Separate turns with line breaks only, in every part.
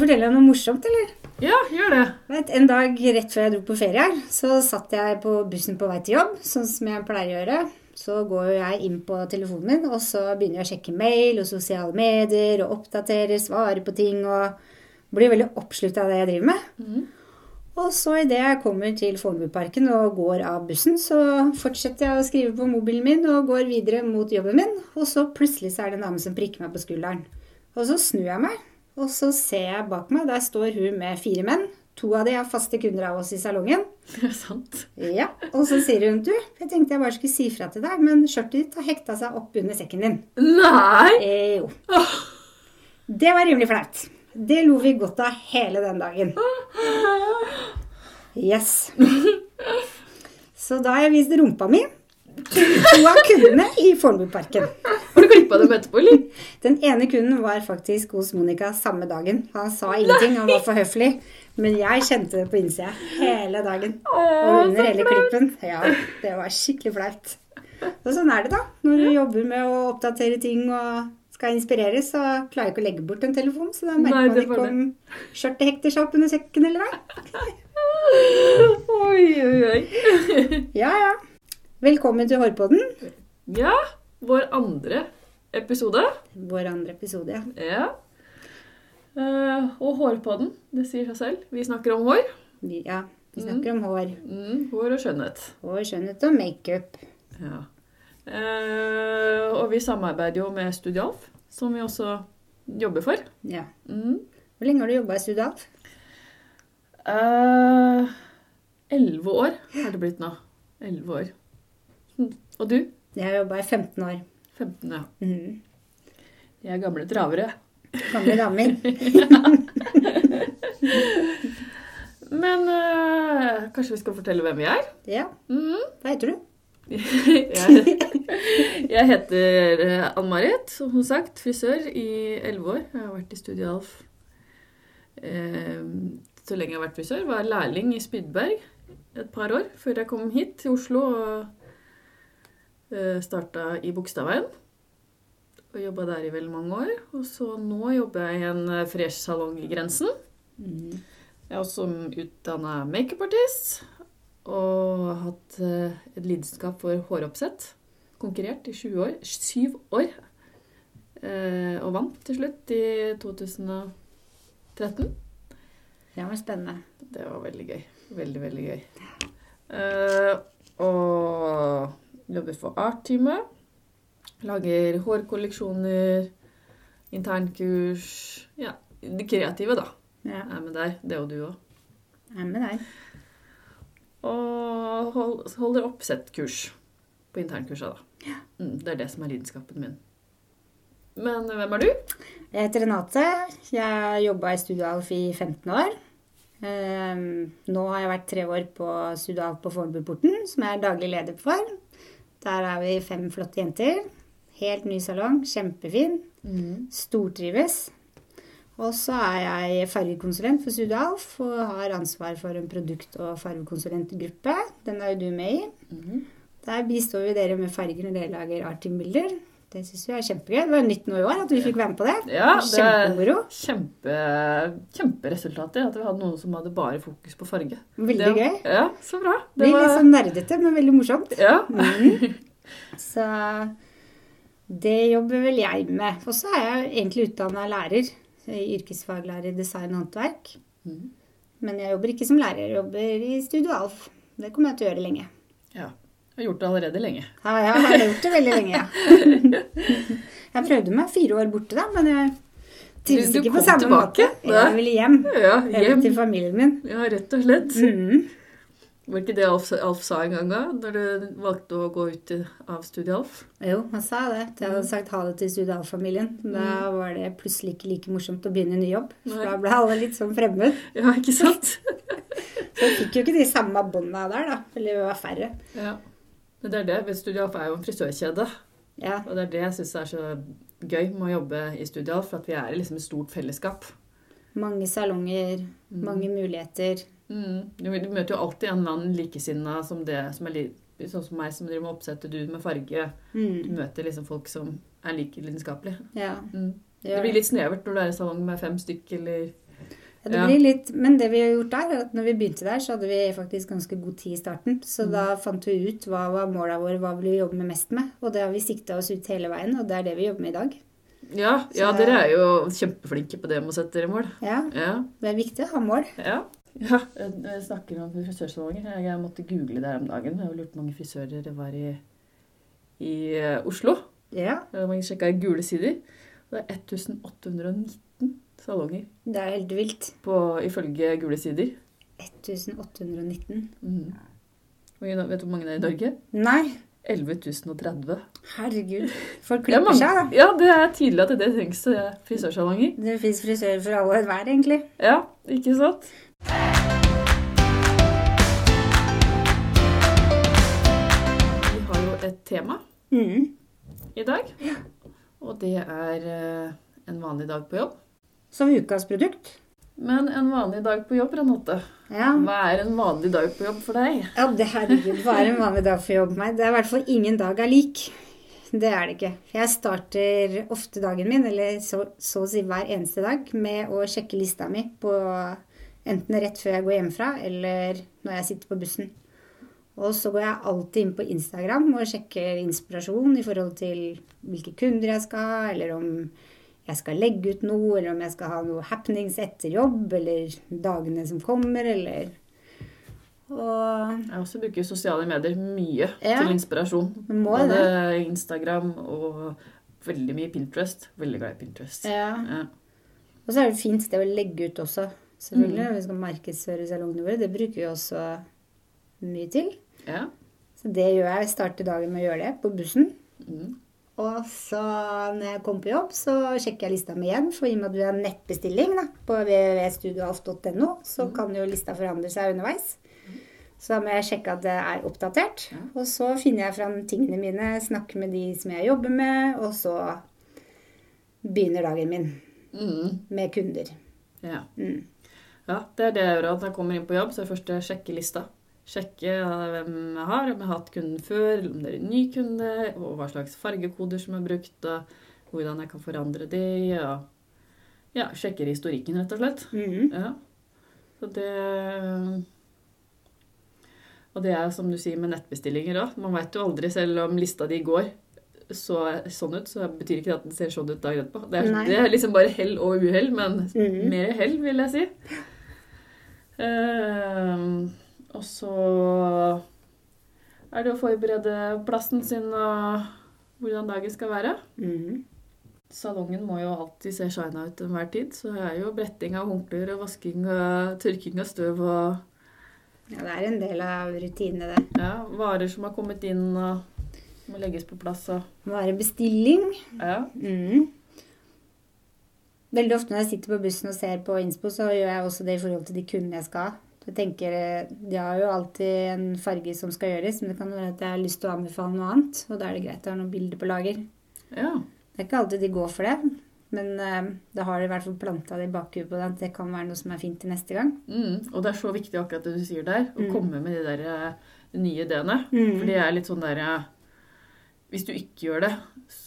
Jeg fortelle deg noe morsomt, eller?
Ja, gjør det.
Vet, en dag rett før jeg dro på ferie, her, så satt jeg på bussen på vei til jobb, sånn som jeg pleier å gjøre. Så går jeg inn på telefonen min, og så begynner jeg å sjekke mail og sosiale medier og oppdatere, svare på ting og blir veldig oppslutta av det jeg driver med. Og så idet jeg kommer til Fornebuparken og går av bussen, så fortsetter jeg å skrive på mobilen min og går videre mot jobben min. Og så plutselig så er det en dame som prikker meg på skulderen. Og så snur jeg meg, og så ser jeg bak meg. Der står hun med fire menn. To av de er faste kunder av oss i salongen.
Det er sant.
Ja, Og så sier hun du, jeg tenkte jeg bare skulle si fra til deg, men skjørtet ditt har hekta seg opp under sekken din.
Nei!
Eh, jo. Det var rimelig flaut. Det lo vi godt av hele den dagen. Yes. Så da har jeg vist rumpa mi til to av kundene i Fornebuparken.
Klippa dem etterpå, eller?
Den ene kunden var faktisk hos Monica samme dagen. Han sa ingenting, han var for høflig. Men jeg kjente det på innsida hele dagen. Og under hele klippen. Ja, det var skikkelig flaut. Og sånn er det, da. Når du jobber med å oppdatere ting og skal inspireres, så klarer jeg ikke å legge bort en telefon. Så da
Nei,
merker man ikke om skjørtet hekter seg opp under sekken eller ei.
Oi, oi, oi.
Ja, ja. Velkommen til Hårpodden.
Ja, vår andre episode.
Vår andre episode, ja.
Ja. Uh, og hårpodden, det sier seg selv. Vi snakker om hår.
Vi, ja. Vi snakker om hår.
Mm, hår og skjønnhet.
Hår, skjønnhet og makeup.
Ja. Uh, og vi samarbeider jo med Studialf, som vi også jobber for.
Ja.
Mm.
Hvor lenge har du jobba i
Studialf? Elleve uh, år har det blitt nå. Elleve år. Hm. Og du?
Jeg har jobba i 15 år.
15, ja.
Mm.
De er gamle travere.
Gamle damer.
Men øh, kanskje vi skal fortelle hvem vi er?
Ja.
Mm.
Hva heter du?
jeg, jeg heter eh, Ann-Marit, som hun sagt, frisør i elleve år. Jeg har vært i Studialf eh, så lenge jeg har vært frisør. Var lærling i Spydberg et par år før jeg kom hit til Oslo og eh, starta i Bogstadveien. Og jobba der i veldig mange år. Og så nå jobber jeg i en eh, fresh salong i Grensen.
Mm.
Jeg er også utdanna makeupartist og har hatt eh, et lidenskap for håroppsett. Konkurrert i 20 år, syv år. Eh, og vant til slutt i 2013.
Det var spennende.
Det var veldig gøy. Veldig, veldig gøy. Eh, og jobber for Art-teamet. Lager hårkolleksjoner, internkurs Ja, det kreative, da.
Ja.
Er med deg. Det og du òg.
Jeg er med deg.
Og hold, holder oppsettkurs på internkursa, da. Mm, det er det som er lidenskapen min. Men hvem er du?
Jeg heter Renate. Jeg har jobba i Studioalf i 15 år. Ehm, nå har jeg vært tre år på Studioalf på Fornebuporten, som jeg er daglig leder for. Der er vi fem flotte jenter. Helt ny salong. Kjempefin. Stortrives. Og så er jeg fargekonsulent for Studioalf og har ansvar for en produkt- og fargekonsulentgruppe. Den er jo du med i. Der bistår vi dere med farger når dere lager Artim-bilder. Det syns vi er kjempegøy. Det var nytt nå i år at vi fikk være med på det.
Ja, det
Kjempemoro.
kjempe, kjemperesultater. At vi hadde noen som hadde bare fokus på farge.
Veldig
det,
gøy.
Ja, så bra.
Det blir litt sånn nerdete, men veldig morsomt.
Ja.
Så det jobber vel jeg med. Og så er jeg egentlig utdanna lærer. Yrkesfaglærer i design og håndverk.
Mm.
Men jeg jobber ikke som lærer, jeg jobber i Studio Alf. Det kommer jeg til å gjøre lenge.
ja. Jeg har gjort det allerede lenge.
Ja, jeg har gjort det veldig lenge, ja. Jeg prøvde meg fire år borte, da, men jeg trives ikke på samme
tilbake,
måte. Jeg ville hjem.
Ja,
Hjem til familien min.
Ja, rett og slett.
Mhm.
Var ikke det Alf, Alf sa en gang da, når du valgte å gå ut av Studie Alf?
Jo, han sa det. Jeg
Mm.
hadde sagt ha det til Studie Alf-familien. Da var det plutselig ikke like morsomt å begynne en ny jobb. For
Nei.
da ble alle litt sånn fremmed.
Ja, ikke sant?
Så jeg fikk jo ikke de samme bånda der, da. Eller vi var færre.
Ja. Men det er det. Studie Alf er jo en frisørkjede.
Ja.
Og det er det jeg syns er så gøy med å jobbe i Studie Alf, at vi er liksom et stort fellesskap.
Mange salonger, mange muligheter.
Mm. Du, du møter jo alltid en eller annen likesinna som det som er litt sånn som meg, som driver med oppsett, og du med farge. Du
Mm.
møter liksom folk som er like lidenskapelige.
Ja.
Mm.
Det
Det blir litt snevert når du er i salong med fem stykk, eller
Ja, det
Ja.
blir litt, men det vi har gjort der, er at når vi begynte der, så hadde vi faktisk ganske god tid i starten. Så
Mm.
da fant vi ut hva var måla våre, hva ville vi jobbe med mest med. Og det har vi sikta oss ut hele veien, og det er det vi jobber med i dag.
Ja, ja,
Så-
dere er jo kjempeflinke på det med å sette dere mål.
Ja,
Ja.
det er viktig å ha mål.
Ja. Ja. Jeg snakker om frisørsalonger. Jeg, måtte google det her om dagen. Jeg har lurt mange frisører det var i, i eh, Oslo.
Ja,
mange sjekka i gule sider. Det er 1819 salonger
det er helt vilt.
på, ifølge gule sider.
1819.
Mm. Vet du hvor mange det er i Norge?
Nei,
11.030.
herregud. Folk
er
klipper seg, da.
Ja, det er tydelig at det trengs eh, frisørsalonger.
Det fins frisører for alle og enhver, egentlig.
Ja, ikke sant? Vi har jo et tema
Mm.
i dag. Og det er eh, en vanlig dag på jobb.
Som ukas produkt.
Men en vanlig dag på jobb, Renate.
Ja.
Hva er en vanlig dag på jobb for deg?
Ja, det herregud, hva er en vanlig dag for jobb for meg? Det er i hvert fall ingen dag er lik. Det er det ikke. Jeg starter ofte dagen min, eller så, så å si hver eneste dag, med å sjekke lista mi på enten rett før jeg går hjemmefra, eller når jeg sitter på bussen. Og så går jeg alltid inn på Instagram og sjekker inspirasjon i forhold til hvilke kunder jeg skal ha, eller om jeg skal legge ut noe, eller om jeg skal ha noe happenings etter jobb, eller dagene som kommer, eller Og
Jeg også bruker sosiale medier mye
Ja.
til inspirasjon.
Må
Både Instagram og veldig mye Pinterest. Veldig glad i Pinterest.
Ja.
Ja.
Og så er det et fint sted å legge ut også. Selvfølgelig,
Mm.
vi skal markedsføre salongene våre. Det bruker vi også mye til.
ja.
Så det gjør jeg. Jeg starter dagen med å gjøre det på bussen.
Mm.
Og så når jeg kommer på jobb, så sjekker jeg lista mi igjen. For i og med at du har nettbestilling da, på www.studioalf.no, så
Mm.
kan jo lista forandre seg underveis. Så da må jeg sjekke at det er oppdatert.
Ja.
Og så finner jeg fram tingene mine, snakker med de som jeg jobber med, og så begynner dagen min
Mm.
med kunder.
ja.
Mm.
Ja, det er det jeg gjør. At jeg kommer inn på jobb, så er det først jeg sjekker lista. Sjekke eh, hvem jeg har, om jeg har hatt kunden før, eller om det er en ny kunde, og hva slags fargekoder som er brukt, og hvordan jeg kan forandre det, og ja, sjekker historikken, rett og slett.
Mhm.
Ja. Så det Og det er som du sier med nettbestillinger òg. Man veit jo aldri, selv om lista di går så, sånn ut, så betyr ikke det at den ser sånn ut dagen etterpå. Det er, det er liksom bare hell og uhell, men
Mhm.
mer hell, vil jeg si. Ehm, og så er det å forberede plassen sin og hvordan dagen skal være.
Mm.
Salongen må jo alltid se shina ut enhver tid, så det er jo bretting av håndklær og vasking og tørking av støv og
Ja, det er en del av rutinene, det.
ja, varer som har kommet inn og må legges på plass og
Det må være bestilling.
Ja.
Mhm. Veldig ofte når jeg sitter på bussen og ser på innspo, så gjør jeg også det i forhold til de kundene jeg skal ha. Jeg tenker, eh, De har jo alltid en farge som skal gjøres, men det kan være at jeg har lyst til å anbefale noe annet. Og da er det greit å ha noen bilder på lager.
ja.
Det er ikke alltid de går for det, men uh, da har de i hvert fall planta det i bakhuet på det at det kan være noe som er fint til neste gang.
Mm, og det er så viktig akkurat det du sier der, å
Mm.
komme med de der eh, nye ideene.
Mm.
For det er litt sånn der eh, Hvis du ikke gjør det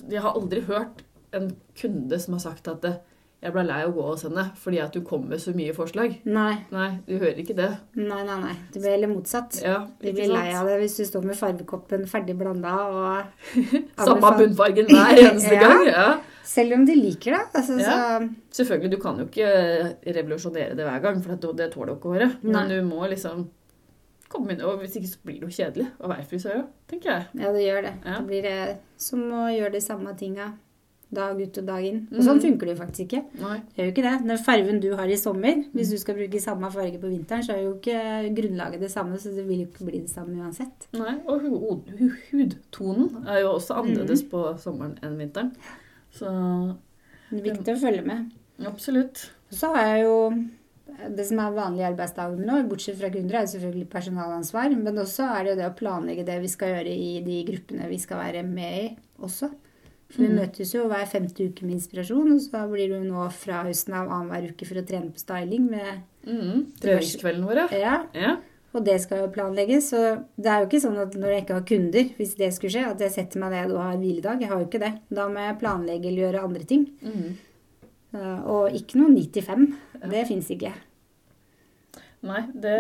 Jeg har aldri hørt en kunde som har sagt at eh, jeg ble lei av å gå hos henne fordi at du kom med så mye forslag.
Nei,
Nei, du hører ikke det.
nei, nei. nei. Det blir heller motsatt.
Ja, ikke
blir lei av det hvis du står med fargekoppen ferdig blanda og
Samme bunnfargen hver eneste
Ja.
gang. Ja.
Selv om de liker det. Altså,
Ja.
så
Selvfølgelig, du kan jo ikke revolusjonere det hver gang, for det, tåler jo ikke håret. Men du må liksom komme inn, og hvis ikke så blir det jo kjedelig å være frisør òg, tenker jeg.
Ja, det gjør det.
Ja.
Det blir eh, som å gjøre de samme tinga dag ut og dag inn. Og
Mhm.
sånn funker det jo faktisk ikke.
Nei.
Det er jo ikke det. Den fargen du har i sommer,
Mm.
hvis du skal bruke samme farge på vinteren, så er jo ikke grunnlaget det samme, så det vil jo ikke bli det samme uansett.
Nei, og hu hu hudtonen er jo også annerledes på sommeren enn vinteren. Så
Det er viktig å følge med.
absolutt.
Så har jeg jo det som er vanlige arbeidsdagen min nå, bortsett fra kunder, er selvfølgelig personalansvar. Men også er det jo det å planlegge det vi skal gjøre i de gruppene vi skal være med i også. For vi møtes jo hver femte uke med inspirasjon, og så blir du nå fra høsten av annenhver uke for å trene på styling med
Mm. Treningskvelden vår, ja.
Ja, og det skal jo planlegges. Så det er jo ikke sånn at når jeg ikke har kunder, hvis det skulle skje, at jeg setter meg ned og har hviledag. Jeg har jo ikke det. Da må jeg planlegge eller gjøre andre ting.
Mm.
Og ikke noe 95.
Ja.
Det fins ikke.
Nei, det,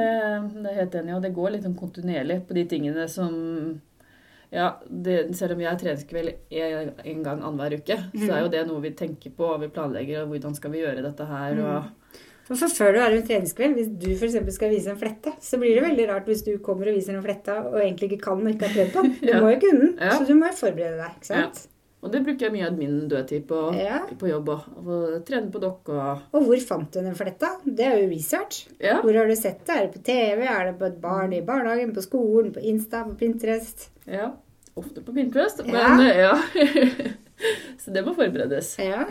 det er helt enig i. Og det går litt sånn kontinuerlig på de tingene som ja, det, Selv om jeg treningskveld en, en gang annenhver uke, så er jo det noe vi tenker på og vi planlegger. og Hvordan skal vi gjøre dette her? og
For, for før du har en treningskveld, hvis du f.eks. skal vise en flette, så blir det veldig rart hvis du kommer og viser en flette og egentlig ikke kan og ikke har prøvd på den. Du
Ja.
må jo kunne den,
Ja.
så du må jo forberede deg. ikke sant?
Og det bruker jeg mye av min dødtid på,
Ja.
på jobb òg. Trene på dokk og
Og hvor fant du den fletta? Det er jo research.
Ja.
Hvor har du sett det? Er det på TV? Er det på et barn i barnehagen? På skolen? På Insta? På Pinterest?
ja. Ofte på Pinterest, men eh, ja. så det må forberedes.
Ja.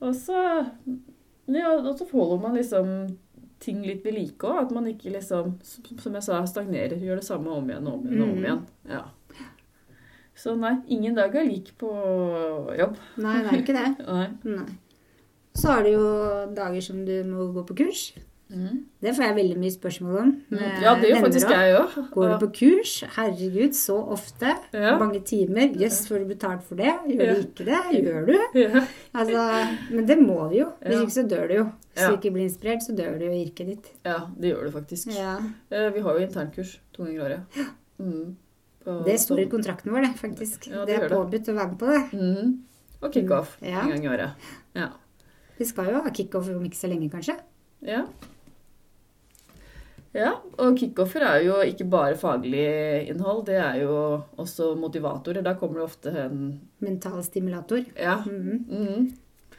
Og så ja, og så holder man liksom ting litt ved like òg. At man ikke liksom, som jeg sa, stagnerer. Gjør det samme om igjen og om igjen. og om
Mm.
igjen. Ja. Så nei, ingen dag er lik på jobb.
Nei, det er ikke det.
Nei.
Nei. Så har du jo dager som du må gå på kurs.
Mm.
Det får jeg veldig mye spørsmål om. med
Ja, det gjør faktisk jeg òg.
Går du på kurs? Herregud, så ofte.
Ja.
Mange timer. Jøss, får du betalt for det? Gjør
Ja.
du ikke det? Gjør du?
Ja.
Altså, men det må du jo. Hvis ikke så dør du jo. Hvis du ikke blir inspirert, så dør du jo i yrket ditt.
ja, det gjør du faktisk.
Ja.
Eh, Vi har jo internkurs to ganger i året. Mm.
Det står i kontrakten vår, det, faktisk.
Ja, det
det er påbudt å være med på det.
Mm. Og kickoff
Ja.
en gang i året. Ja.
Vi skal jo ha kickoff om ikke så lenge, kanskje.
Ja. Ja. Og kickoffer er jo ikke bare faglig innhold, det er jo også motivatorer. Da kommer det ofte en
Mental stimulator.
Ja.
Mhm.
Mhm.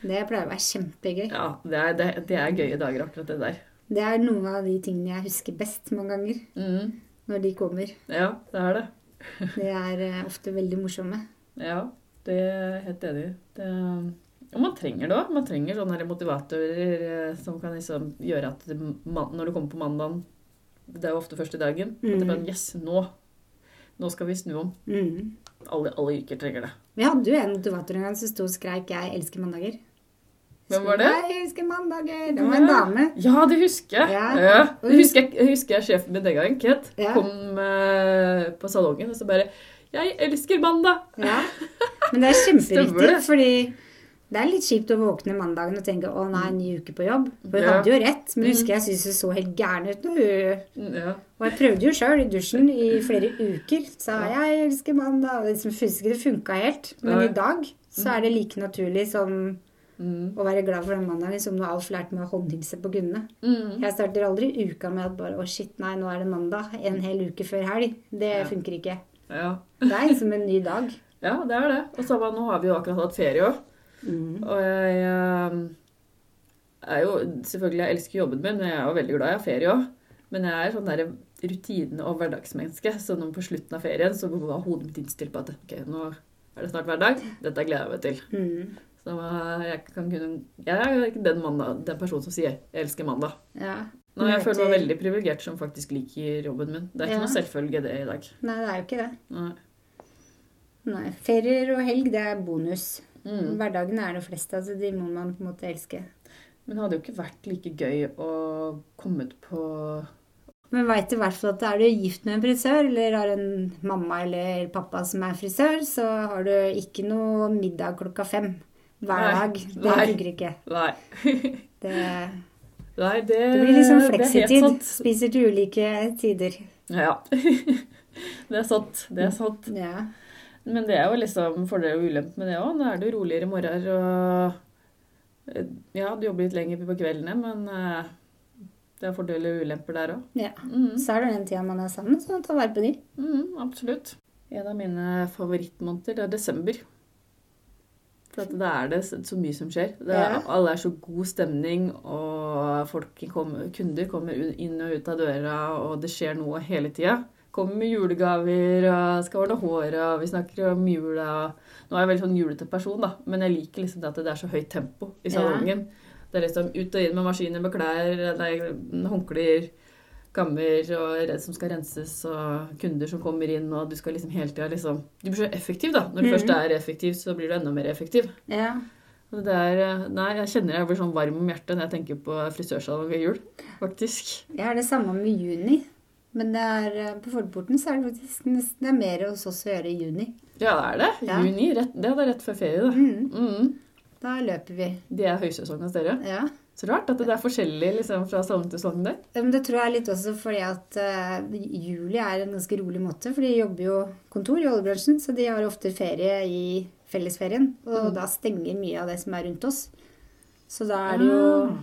Det pleier å være kjempegøy.
ja det, er, det, det er gøye dager, akkurat det der.
Det er noen av de tingene jeg husker best mange ganger
Mm.
når de kommer.
Ja, det er det.
De er eh, ofte veldig morsomme.
Ja, det er jeg helt enig i. Det- Og man trenger det òg. Man trenger sånne motivatorer eh, som kan liksom gjøre at man- når du kommer på mandagen Det er jo ofte første dagen. At det
er
bare Yes, nå! Nå skal vi snu om.
Mm.
Alle, alle yrker trenger det.
Vi hadde jo en motivator en gang som sto og skreik 'Jeg elsker mandager'.
Hvem var det?
Jeg elsker mandager. Det var en dame.
Ja, det husker jeg.
Ja.
Ja. Det husker jeg, husker jeg sjefen min den gangen, Ket,
Ja.
kom eh, på salongen og så bare 'Jeg elsker mandag'.
Ja. Men det er kjemperiktig, fordi det er litt kjipt å våkne mandagen og tenke 'Å nei, ny uke på jobb'. For hun
Ja.
hadde jo rett, men husker jeg syntes hun så helt gæren ut. hun-
Ja.
Og jeg prøvde jo sjøl i dusjen i flere uker. Sa 'jeg elsker mandag'. Og liksom, ikke det funka helt. Men
Nei.
i dag så er det like naturlig som
Mm.
å være glad for den mandagen som når Alf lærte meg å håndhilse på kundene.
Mm.
Jeg starter aldri uka med at bare 'å shit, nei, nå er det mandag'. En hel uke før helg. Det
Ja.
funker ikke.
Ja.
Det er liksom en ny dag.
ja, det er det. Og så nå har vi jo akkurat hatt ferie òg.
Mm.
Og jeg jeg er jo Selvfølgelig, jeg elsker jobben min, men jeg er jo veldig glad i å ha ferie òg. Men jeg er sånn der rutine- og hverdagsmenneske. Så når på slutten av ferien så var hodet mitt innstilt på at ok, nå er det snart hverdag. Dette gleder jeg meg til.
Mm.
Så jeg kan kunne Jeg er ikke den, mandag, den personen som sier 'jeg elsker mandag'.
Ja.
Nå, jeg føler meg veldig privilegert som faktisk liker jobben min. Det er ikke
Ja.
noe selvfølge det i dag.
Nei, det er jo ikke det.
Nei.
Nei, Ferier og helg, det er bonus.
Mm.
Hverdagen er det fleste, altså de må man på en måte elske.
Men det hadde jo ikke vært like gøy å komme ut på
Men veit i hvert fall at er du gift med en frisør, eller har en mamma eller pappa som er frisør, så har du ikke noe middag klokka fem hver
Nei.
dag. Det funker ikke.
Nei.
Det,
Nei, det,
det blir liksom fleksitid. Spiser til ulike tider.
Ja. det er sant. Det er sant.
Ja.
Men det er jo liksom fordeler og ulemper med det òg. Nå er det jo roligere morgener og eh, Ja, du jobber litt lenger på kveldene, men eh, det er fordeler og ulemper der òg.
ja.
Mm.
Så er det den tida man er sammen, så ta vare på de.
Mm, absolutt. En av mine favorittmåneder det er desember. For da er det så mye som skjer. Det er,
Ja.
Alle er så god stemning, og folk kommer, kunder kommer inn og ut av døra, og det skjer noe hele tida. Kommer med julegaver og skal ordne håret, og vi snakker om jula. Nå er jeg veldig sånn julete person, da, men jeg liker liksom det at det er så høyt tempo i
Ja.
salongen. Det er liksom ut og inn med maskiner med klær, nei, håndklær, kammer og som skal renses, og kunder som kommer inn, og du skal liksom hele tida liksom Du blir så effektiv, da. Når du
mm.
først er effektiv, så blir du enda mer effektiv.
Ja.
Er, nei, jeg kjenner jeg blir sånn varm om hjertet når jeg tenker på frisørsalong ved jul, faktisk.
Jeg har det samme med juni. Men er, eh, på Forporten så er det faktisk nesten det er mer hos oss å gjøre i juni.
Ja, det er det.
Ja.
Juni. Rett, det er da rett før ferie, da.
Mm.
Mm.
Da løper vi.
Det er høysesong hos dere.
Ja.
Så rart at det er forskjellig liksom, fra salong til salong der.
Men det tror jeg er litt også fordi at uh, juli er en ganske rolig måte. For de jobber jo kontor i oljebransjen, så de har ofte ferie i fellesferien. Og
Mm.
da stenger mye av det som er rundt oss. Så da er det jo
Ah.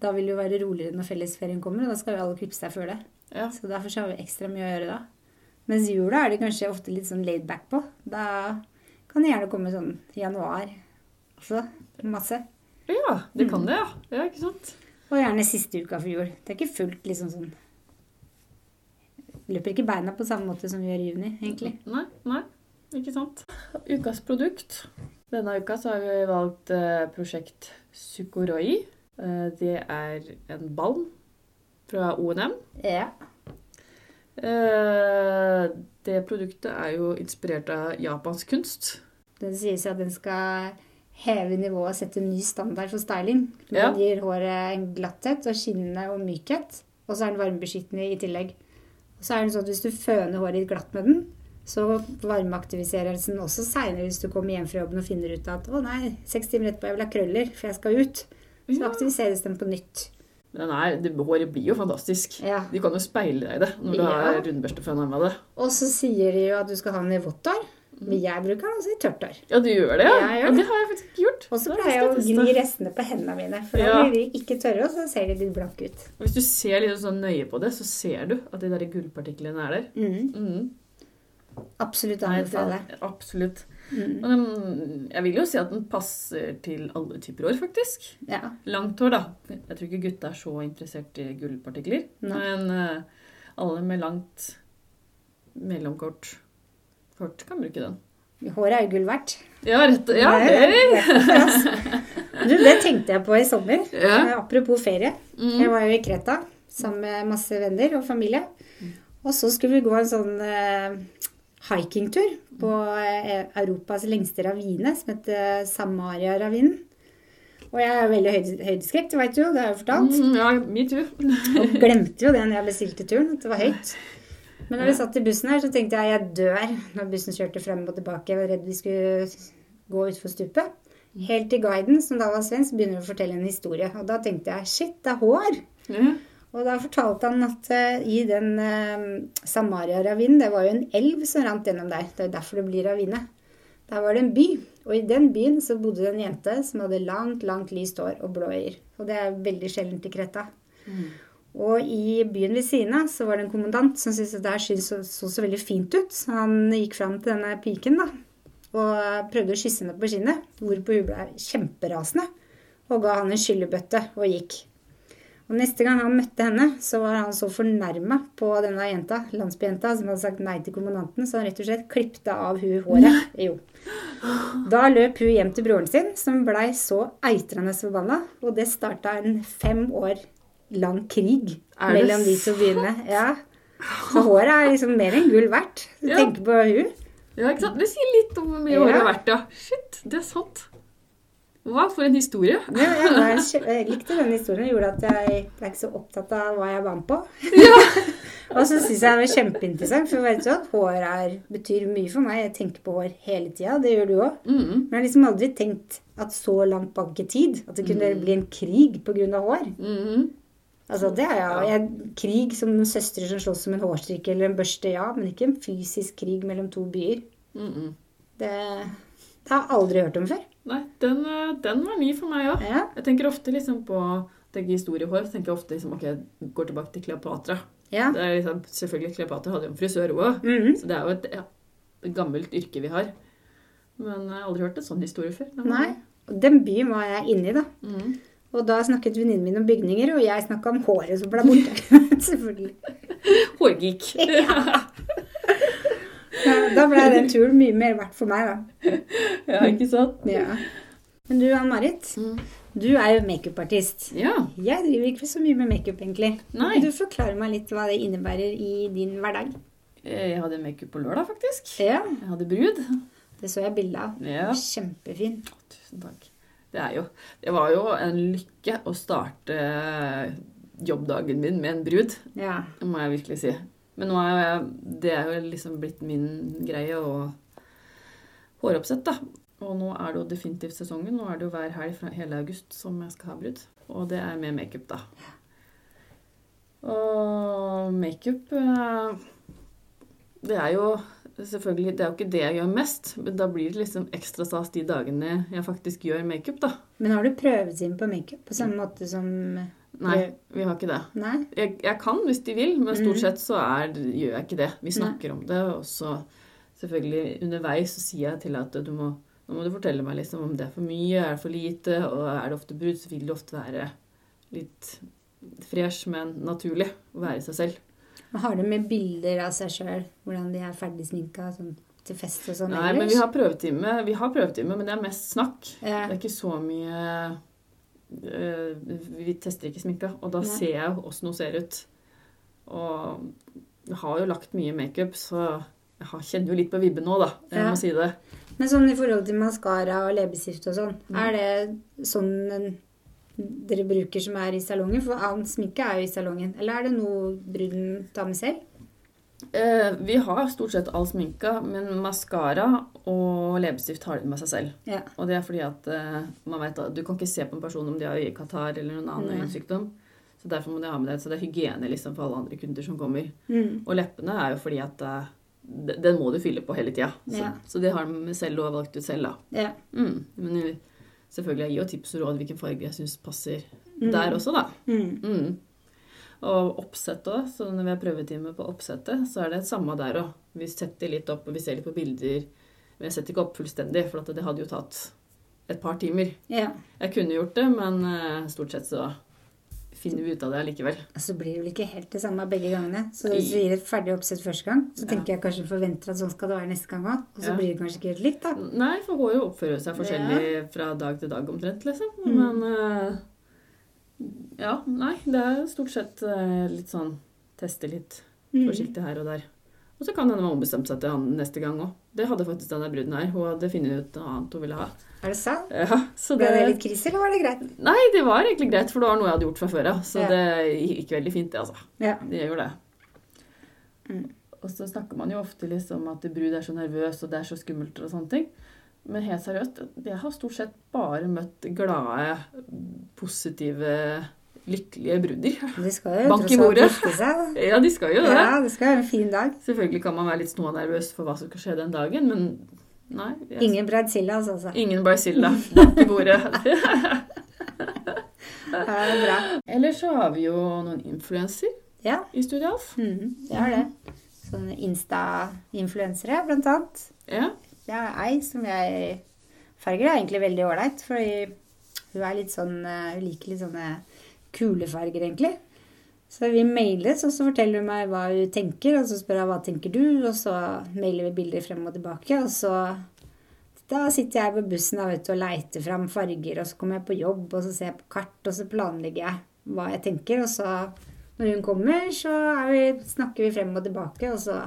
Da vil det jo være roligere når fellesferien kommer, og da skal jo alle klippe seg før det.
Ja.
Så derfor så har vi ekstra mye å gjøre da. Mens jula er det kanskje ofte litt sånn laid back på. Da kan det gjerne komme sånn i januar også. Masse.
ja, det
Mm.
kan det, ja. Ja, ikke sant?
Og gjerne siste uka for jul. Det er ikke fullt liksom sånn Løper ikke beina på samme måte som vi gjør i juni, egentlig.
Nei, nei, ikke sant. Ukas produkt. Denne uka så har vi valgt eh, prosjekt Psykoroi. Eh, det er en balm fra O&M.
Ja.
Eh, det produktet er jo inspirert av japansk kunst.
Det sies at den skal heve nivået og sette ny standard for styling. Den
Ja.
gir håret en glatthet og skinnende og mykhet. Og så er den varmebeskyttende i tillegg. Og så er den sånn at hvis du føner håret ditt glatt med den, så varmeaktiviseres den også seinere hvis du kommer hjem fra jobben og finner ut at å nei, seks timer etterpå jeg vil ha krøller, for jeg skal ut. Så
Ja.
aktiviseres den på nytt.
Er, det, håret blir jo fantastisk.
Ja.
Du kan jo speile deg i det når du
Ja.
har rundbørsteføna med det.
Og så sier de jo at du skal ha den i vått hår. Men jeg bruker den også i tørt hår.
Ja, du gjør det, ja?
Gjør
Ja,
det.
det har jeg faktisk ikke gjort.
Og så pleier jeg å gni restene på hendene mine, for da blir de ikke tørre, og så ser de litt blanke ut.
Og Hvis du ser litt sånn nøye på det, så ser du at de der gullpartiklene er der.
Mm.
Mm.
Absolutt
anbefaler.
anbefale.
Absolutt.
Mm.
Og den, jeg vil jo si at den passer til alle typer hår, faktisk.
Ja.
Langt hår, da. Jeg tror ikke gutta er så interessert i gullpartikler.
Nei.
Men uh, alle med langt, mellomkort kort kan bruke den.
Håret er jo gull verdt.
Ja, rett Ja,
Det er- det. Du, det tenkte jeg på i sommer.
Ja.
Eh, Apropos ferie. Jeg
Mm.
var jo i Kreta sammen med masse venner og familie. Og så skulle vi gå en sånn eh, hikingtur på eh, Europas lengste ravine, som heter Samaria-ravinen. Og jeg er veldig høyde, høydeskrekk, det veit du jo, det har jeg jo fortalt.
Mm, ja, metoo.
Og glemte jo det når jeg bestilte turen, at det var høyt. Men når vi satt i bussen her, så tenkte jeg jeg dør når bussen kjørte frem og tilbake. Jeg var redd vi skulle gå utfor stupet. Helt til guiden, som da var svensk, begynner å fortelle en historie. Og da tenkte jeg shit, det er hår!
Ja.
Og da fortalte han at eh, i den uh, Samaria-ravinen, det var jo en elv som rant gjennom der. Det er derfor det blir ravine. Der var det en by, og i den byen så bodde det en jente som hadde langt, langt lyst hår og blå øyer. Og det er veldig sjeldent i Kreta. Og i byen ved siden av så var det en kommandant som syntes at det her så, så så veldig fint ut. Så han gikk fram til denne piken da, og prøvde å kysse henne på kinnet, hvorpå hun ble kjemperasende og ga han en skyllebøtte og gikk. Og neste gang han møtte henne, så var han så fornærma på denne jenta, landsbyjenta som hadde sagt nei til kommandanten, så han rett og slett klipte av hun håret. Jo. Da løp hun hjem til broren sin, som blei så eitrende forbanna, og det starta en fem år lang krig mellom de to byene. Ja. Så håret er liksom mer enn gull verdt. Du
Ja.
på hun.
Ja, ikke sant? Det sier litt om hvor mye
Ja.
håret er verdt, ja. Shit, det er sant. Hva for en historie.
Det, jeg, jeg likte den historien. Gjorde at jeg ble ikke så opptatt av hva jeg var med på. og så syns jeg det var kjempeinteressant, for vet du at hår er, betyr mye for meg. Jeg tenker på hår hele tida. Det gjør du òg.
Mm.
Men jeg har liksom aldri tenkt at så langt bak i tid at det kunne bli en krig pga. hår.
Mm.
Altså det er jo jeg, Krig som noen søstre som slåss om en hårstrikke eller en børste, ja. Men ikke en fysisk krig mellom to byer.
Mm.
Det, det har jeg aldri hørt om før.
Nei, den, eh, den var ny for meg òg.
Ja.
Jeg tenker ofte liksom på tenker historiehår, så tenker jeg ofte liksom, ok, jeg går tilbake til Kleopatra.
ja.
Det er liksom, selvfølgelig, Kleopatra hadde jo en frisør òg,
Mhm.
så det er jo et, ja, et gammelt yrke vi har. Men jeg har aldri hørt en sånn historie før. Den
Nei. Og den byen var jeg inne i, da.
Mm.
Og da snakket venninnen min om bygninger, og jeg snakka om håret som ble borte. Selvfølgelig.
Hårgeek.
Ja, da ble den turen mye mer verdt for meg, da.
ja, ikke sant?
Ja. Men du, Ann-Marit,
Mm.
du er jo makeupartist.
Ja.
Jeg driver ikke så mye med makeup, egentlig.
Nei.
Kan du forklare meg litt hva det innebærer i din hverdag?
Eh, Jeg hadde makeup på lørdag, faktisk.
Ja,
Jeg hadde brud.
det så jeg bilde av.
Ja.
Kjempefin.
Tusen takk. Det, er jo, det var jo en lykke å starte jobbdagen min med en brud.
Ja.
Det må jeg virkelig si. Men nå er jeg, det er jo liksom blitt min greie å håroppsett, da. Og nå er det jo definitivt sesongen. Nå er det jo hver helg fra hele august som jeg skal ha brudd. Og det er med makeup, da. Og makeup eh, Det er jo selvfølgelig Det er jo ikke det jeg gjør mest, men da blir det liksom ekstra stas de dagene jeg faktisk gjør makeup, da.
Men har du prøvetime på makeup på samme måte som
Nei, vi har ikke det.
Nei?
Jeg, jeg kan hvis de vil, men stort
Mhm.
sett så er, gjør jeg ikke det. Vi snakker om det, og så selvfølgelig underveis så sier jeg til at du må, nå må du fortelle meg liksom om det er for mye, er det for lite, og er det ofte brudd, så vil det ofte være litt fresh, men naturlig å være seg selv.
Og Har du med bilder av seg sjøl, hvordan de er ferdig sminka sånn, til fest og sånn
Nei, men vi har prøvetime, vi har prøvetime, men det er mest snakk.
ja.
Det er ikke så mye Vi tester ikke sminke, og da ser jeg jo åssen hun ser ut. Og jeg har jo lagt mye makeup, så jeg kjenner jo litt på vibben nå, da. Jeg
Ja.
må si det.
Men sånn i forhold til maskara og leppestift og sånn,
Mm.
er det sånn eh, dere bruker som er i salongen? For annen sminke er jo i salongen. Eller er det noe bruden tar med selv?
Eh, vi har stort sett all sminka, men maskara og leppestift har de med seg selv.
Ja.
Og det er fordi at eh, man vet at du kan ikke se på en person om de har øyekatarr eller noen annen
Nei.
øyesykdom. Så derfor må de ha med det. Så det er hygiene liksom for alle andre kunder som kommer.
Mm.
Og leppene er jo fordi at eh, den må du fylle på hele tida. Så,
Ja.
så det har de selv og valgt ut selv, da.
ja.
Mm. Men eh, selvfølgelig, jeg gir jo tips og råd hvilken farge jeg syns passer
Mm.
der også, da.
Mm.
Og oppsettet òg. Så når vi har prøvetime på oppsettet, så er det samme der òg. Vi setter litt opp, og vi ser litt på bilder. Men jeg setter ikke opp fullstendig, for at det hadde jo tatt et par timer.
ja.
Jeg kunne gjort det, men eh, stort sett så finner vi ut av det
likevel. Så blir det vel ikke helt det samme begge gangene. Så hvis du gir et ferdig oppsett første gang, så
Ja.
tenker jeg kanskje forventer at sånn skal det være neste gang òg. Og så
Ja.
blir det kanskje ikke helt likt, da.
Nei, for hun jo oppfører seg forskjellig fra dag til dag omtrent, liksom.
Mm.
Men eh, Ja, nei, det er stort sett eh, litt sånn teste litt
Mm.
forsiktig her og der. Og så kan hende man ombestemte seg til han neste gang òg. Det hadde faktisk denne bruden her. Hun hadde funnet ut noe annet hun ville ha.
Er det sant?
Ja, så
Ble
det,
det litt krise, eller var det greit?
Nei, det var egentlig greit, for det var noe jeg hadde gjort fra før av. Så
Ja.
det gikk veldig fint, det, altså.
Ja.
Det gjør det.
Mm.
Og så snakker man jo ofte liksom at brud er så nervøs, og det er så skummelt og sånne ting. Men helt seriøst, jeg har stort sett bare møtt glade, positive, lykkelige brudder.
De skal jo
Bank i bordet.
seg.
Ja, de skal jo det.
Ja, det skal være en fin dag.
Selvfølgelig kan man være litt smånervøs for hva som skal skje den dagen, men nei. jeg-
Ingen Brazilias, altså.
Ingen Brazilla. Bank i bordet.
Ja, det er bra.
Ellers så har vi jo noen influenser
Ja,
i Studio Alf.
Mm, det har det. Sånne Insta-influensere, blant annet.
Ja.
Det er ei som jeg farger Det er egentlig veldig ålreit, fordi hun er litt sånn eh, Hun liker litt sånne kulefarger, egentlig. Så vi mailes, og så forteller hun meg hva hun tenker, og så spør jeg hva tenker du, og så mailer vi bilder frem og tilbake, og så da sitter jeg på bussen da, du, og leiter fram farger, og så kommer jeg på jobb, og så ser jeg på kart, og så planlegger jeg hva jeg tenker, og så når hun kommer, så vi, snakker vi frem og tilbake, og så,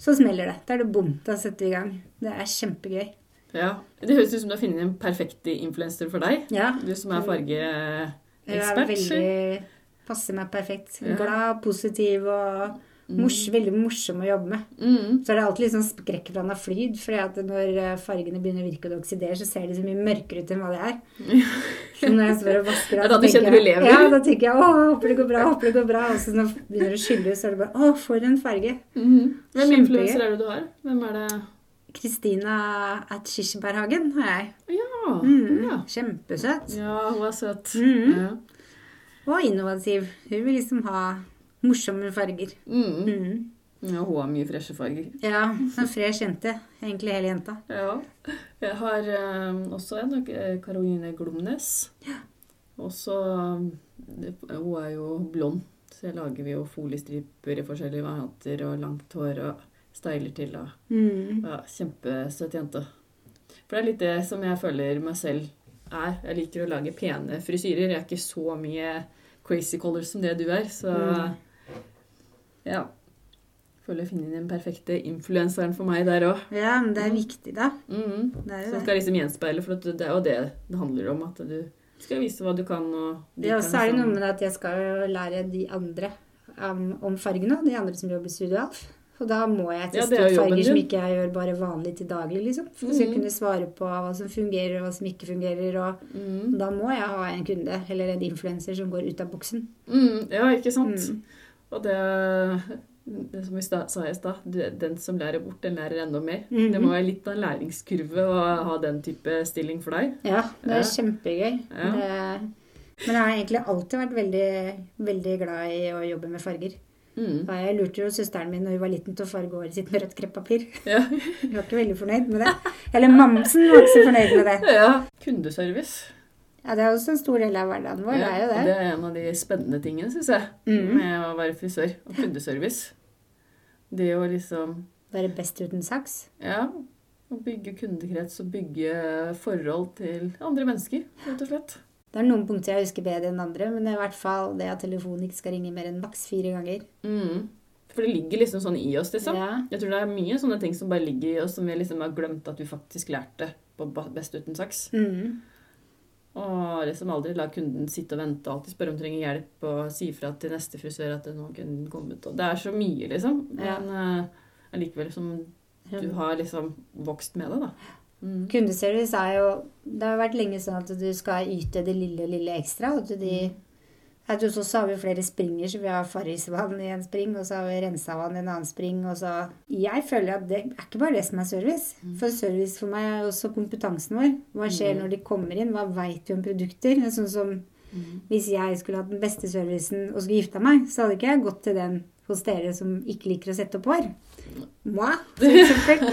så smeller det. Da er det bom, da setter vi i gang. Det er kjempegøy.
Ja. Det høres ut som du har funnet en perfekt influenser for deg.
Ja,
Du som er
hun er
fargeekspert.
veldig Passer meg perfekt.
Ja.
Glad, positiv og mors, veldig morsom å jobbe med.
Mm.
Så er det alltid litt sånn skrekkblanda flyd, at når eh, fargene begynner å virke og det oksiderer, så ser de så mye mørkere ut enn hva de er. Så når jeg står og vasker
Ja,
av,
da
så
du kjenner du lever.
Ja, da tenker jeg 'Å, håper det går bra', håper det går bra. Og så når det begynner å skylle ut, så er det bare 'Å, for en farge'.
Mm. Hvem influenser er det du har? Hvem er det?
Kristina at Kirsebærhagen har jeg.
Ja.
Mm,
ja.
Kjempesøt.
ja, hun er søt.
Mm.
Ja.
Og innovativ. Hun vil liksom ha morsomme farger.
Mm.
Mm.
ja, hun har mye freshe farger.
Ja, en fresh jente. Egentlig hele jenta.
Ja. Jeg har um, også en, Karoline Glomnes. Ja. Også det- Hun er jo blond, så lager vi jo foliestriper i forskjellige varianter og langt hår og styler til. og
Mm.
ja, Kjempesøt jente. For det er litt det som jeg føler meg selv er. Jeg liker å lage pene frisyrer. Jeg er ikke så mye crazy colors som det du er, så
Mm.
ja. Føler jeg finner den perfekte influenseren for meg der òg.
Ja, men det er viktig, da.
Mm.
Det er
Så
jo
det. skal liksom gjenspeile, for det er jo det det handler om. At du skal vise hva du kan. Og
Ja,
og
så er det
liksom-
noe med at jeg skal lære de andre um, om fargene. De andre som jobber i Studio Alf. Og da må jeg
Ja,
teste
er
ut farger som ikke jeg gjør bare vanlig til daglig, liksom. For å
Mhm.
kunne svare på hva som fungerer, og hva som ikke fungerer. Og
Mm.
da må jeg ha en kunde, eller en influenser, som går ut av boksen.
Mm, ja, ikke sant?
Mm.
Og det, det som vi sa i stad, den som lærer bort, den lærer enda mer.
Mhm.
Det må være litt av en læringskurve å ha den type stilling for deg.
Ja, det er
Ja.
kjempegøy.
Ja.
Det, men jeg har egentlig alltid vært veldig, veldig glad i å jobbe med farger.
Mm.
Og jeg lurte jo søsteren min når hun var liten til å farge håret sitt med rødt kreppapir.
Ja.
Hun var ikke veldig fornøyd med det. Eller mamsen var ikke så fornøyd med det.
ja. Kundeservice.
Ja, Det er også en stor del av hverdagen vår. det er jo det.
det er en av de spennende tingene, syns jeg,
mm.
med å være frisør. Og kundeservice. Det å liksom
Være best uten saks.
Ja. Å bygge kundekrets og bygge forhold til andre mennesker, rett og slett.
Det er noen punkter jeg husker bedre enn andre, men det er i hvert fall det at telefonen ikke skal ringe mer enn maks fire ganger.
Mm. For det ligger liksom sånn i oss, liksom.
Ja.
Jeg tror det er mye sånne ting som bare ligger i oss, som vi liksom har glemt at vi faktisk lærte på Best uten saks.
Mm.
Og liksom aldri la kunden sitte og vente og alltid spørre om trenger hjelp, og si fra til neste frisør at det nå kunne kommet. Og det er så mye, liksom.
Men
Men ja. uh, som du har liksom vokst med det, da. Mm.
Kundeservice er jo Det har vært lenge sånn at du skal yte det lille, lille ekstra. og de, jeg tror også så har vi flere springer, så vi har Farrisvann i en spring, og så har vi Rensavann i en annen spring. Og så Jeg føler at det er ikke bare det som er service. For service for meg er også kompetansen vår. Hva skjer
Mm.
når de kommer inn? Hva veit vi om produkter? Er Sånn som
Mm.
Hvis jeg skulle hatt den beste servicen og skulle gifta meg, så hadde ikke jeg gått til den hos dere som ikke liker å sette opp hår. Moi, for.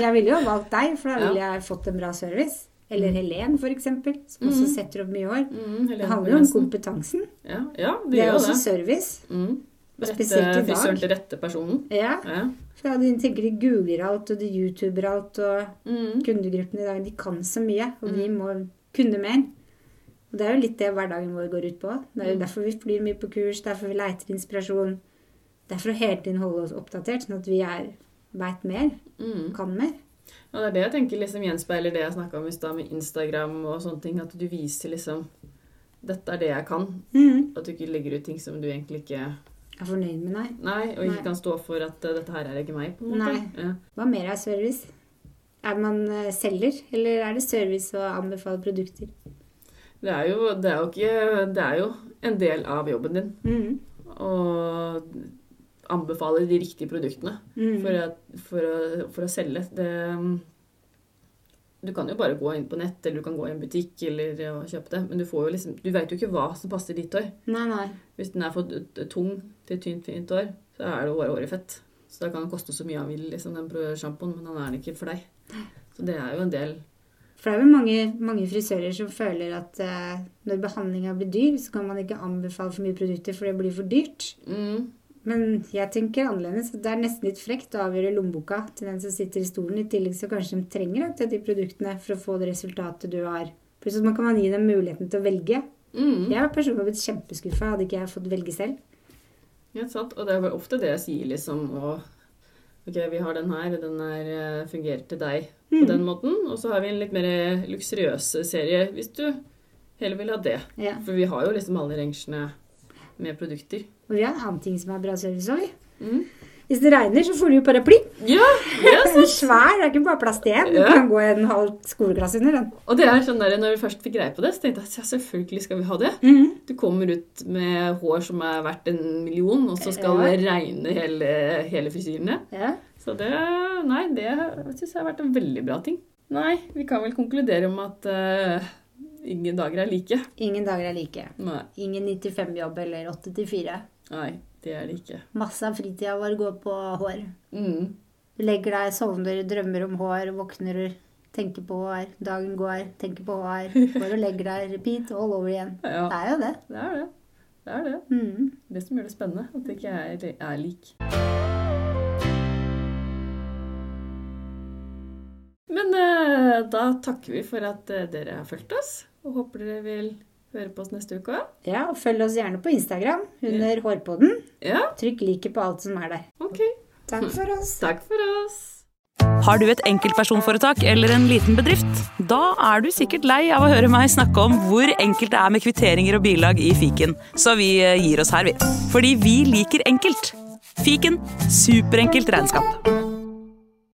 Jeg ville jo valgt deg, for da ville jeg fått en bra service. Eller Helen, for eksempel, som også
Mm.
setter opp mye hår.
Mm,
Det handler jo om kompetansen.
Ja, ja, det
Det er også
det.
service.
Mm. Rette
spesielt i dag.
frisøren til rette personen.
Ja,
Ja.
for de tenker de googler alt, og de youtuber alt, og
Mm.
kundegruppene i dag, de kan så mye, og vi
Mm.
må kunne mer. Og det er jo litt det hverdagen vår går ut på. Det er jo
Mm.
derfor vi flyr mye på kurs, derfor vi leiter inspirasjon. Det er for å hele tiden holde oss oppdatert, sånn at vi er veit mer,
Mm.
kan mer.
Og det er det jeg tenker liksom gjenspeiler det jeg snakka om i stad med Instagram og sånne ting. At du viser liksom Dette er det jeg kan.
Mm.
At du ikke legger ut ting som du egentlig ikke
er fornøyd med nei.
Nei, og ikke
Nei.
kan stå for at eh, dette her er ikke meg, på en måte.
Nei.
Ja.
Hva mer er service? Er man eh, selger, eller er det service å anbefale produkter?
Det er jo, det er jo ikke Det er jo en del av jobben din
Mm.
å anbefale de riktige produktene
mm.
for, å, for, å, for å selge. Det Du kan jo bare gå inn på nett, eller du kan gå i en butikk eller ja, kjøpe det, men du får jo liksom Du vet jo ikke hva som passer ditt hår.
Nei, nei.
Hvis den er for tung til tynt, fint hår, så er det bare hårfett. fett. Så da kan den koste så mye han vil, liksom, den sjampoen, men han er den ikke for deg. Så det er jo en del
For det er vel mange, mange frisører som føler at eh, når behandlinga blir dyr, så kan man ikke anbefale for mye produkter, for det blir for dyrt.
mm,
Men jeg tenker annerledes. Det er nesten litt frekt å avgjøre lommeboka til den som sitter i stolen. I tillegg så kanskje de trenger akkurat de produktene for å få det resultatet du har. Plutselig kan man gi dem muligheten til å velge.
mm,
Jeg har personlig blitt kjempeskuffa hadde ikke jeg fått velge selv.
Ja, sant. Og det er ofte det jeg sier, liksom å, Ok, vi har den her, den er eh, fungerer til deg på
Mm.
den måten. Og så har vi en litt mer luksuriøs serie, hvis du heller vil ha det.
Ja.
For vi har jo liksom alle rangerene med produkter.
Og vi har en annen ting som er bra service òg.
Mm.
Hvis det regner, så får du jo paraply.
Ja, det
Den er svær, det er ikke bare plass til én. Du
Ja.
kan gå en halv skoleklasse under den.
Og det er sånn der, når vi først fikk greie på det, så tenkte jeg at ja, selvfølgelig skal vi ha det.
Mhm.
Du kommer ut med hår som er verdt en million, og så skal
Ja.
det regne hele, hele frisyrene.
Ja.
Så det Nei, det syns jeg har vært en veldig bra ting. Nei, vi kan vel konkludere om at eh, ingen dager er like.
Ingen dager er like.
Nei,
Ingen 95-jobb eller 8-4.
nei, det er det ikke.
Masse av fritida vår går på hår.
Mm.
Du legger deg, sovner, drømmer om hår, våkner, tenker på hår. Dagen går, tenker på hår. Går og legger deg, repeat all over igjen.
Ja,
Det er jo det.
det er det. Det er det.
Mm.
Det som gjør det spennende, at det ikke er, er lik. Men eh, da takker vi for at eh, dere har fulgt oss, og håper dere vil høre på oss neste uke òg.
Ja, og følg oss gjerne på Instagram under Hårpodden.
Ja,
Trykk like på alt som er der.
ok.
Takk for oss.
Takk for oss.
Har du et enkeltpersonforetak eller en liten bedrift? Da er du sikkert lei av å høre meg snakke om hvor enkelt det er med kvitteringer og bilag i fiken, så vi eh, gir oss her, vi. Fordi vi liker enkelt. Fiken superenkelt regnskap.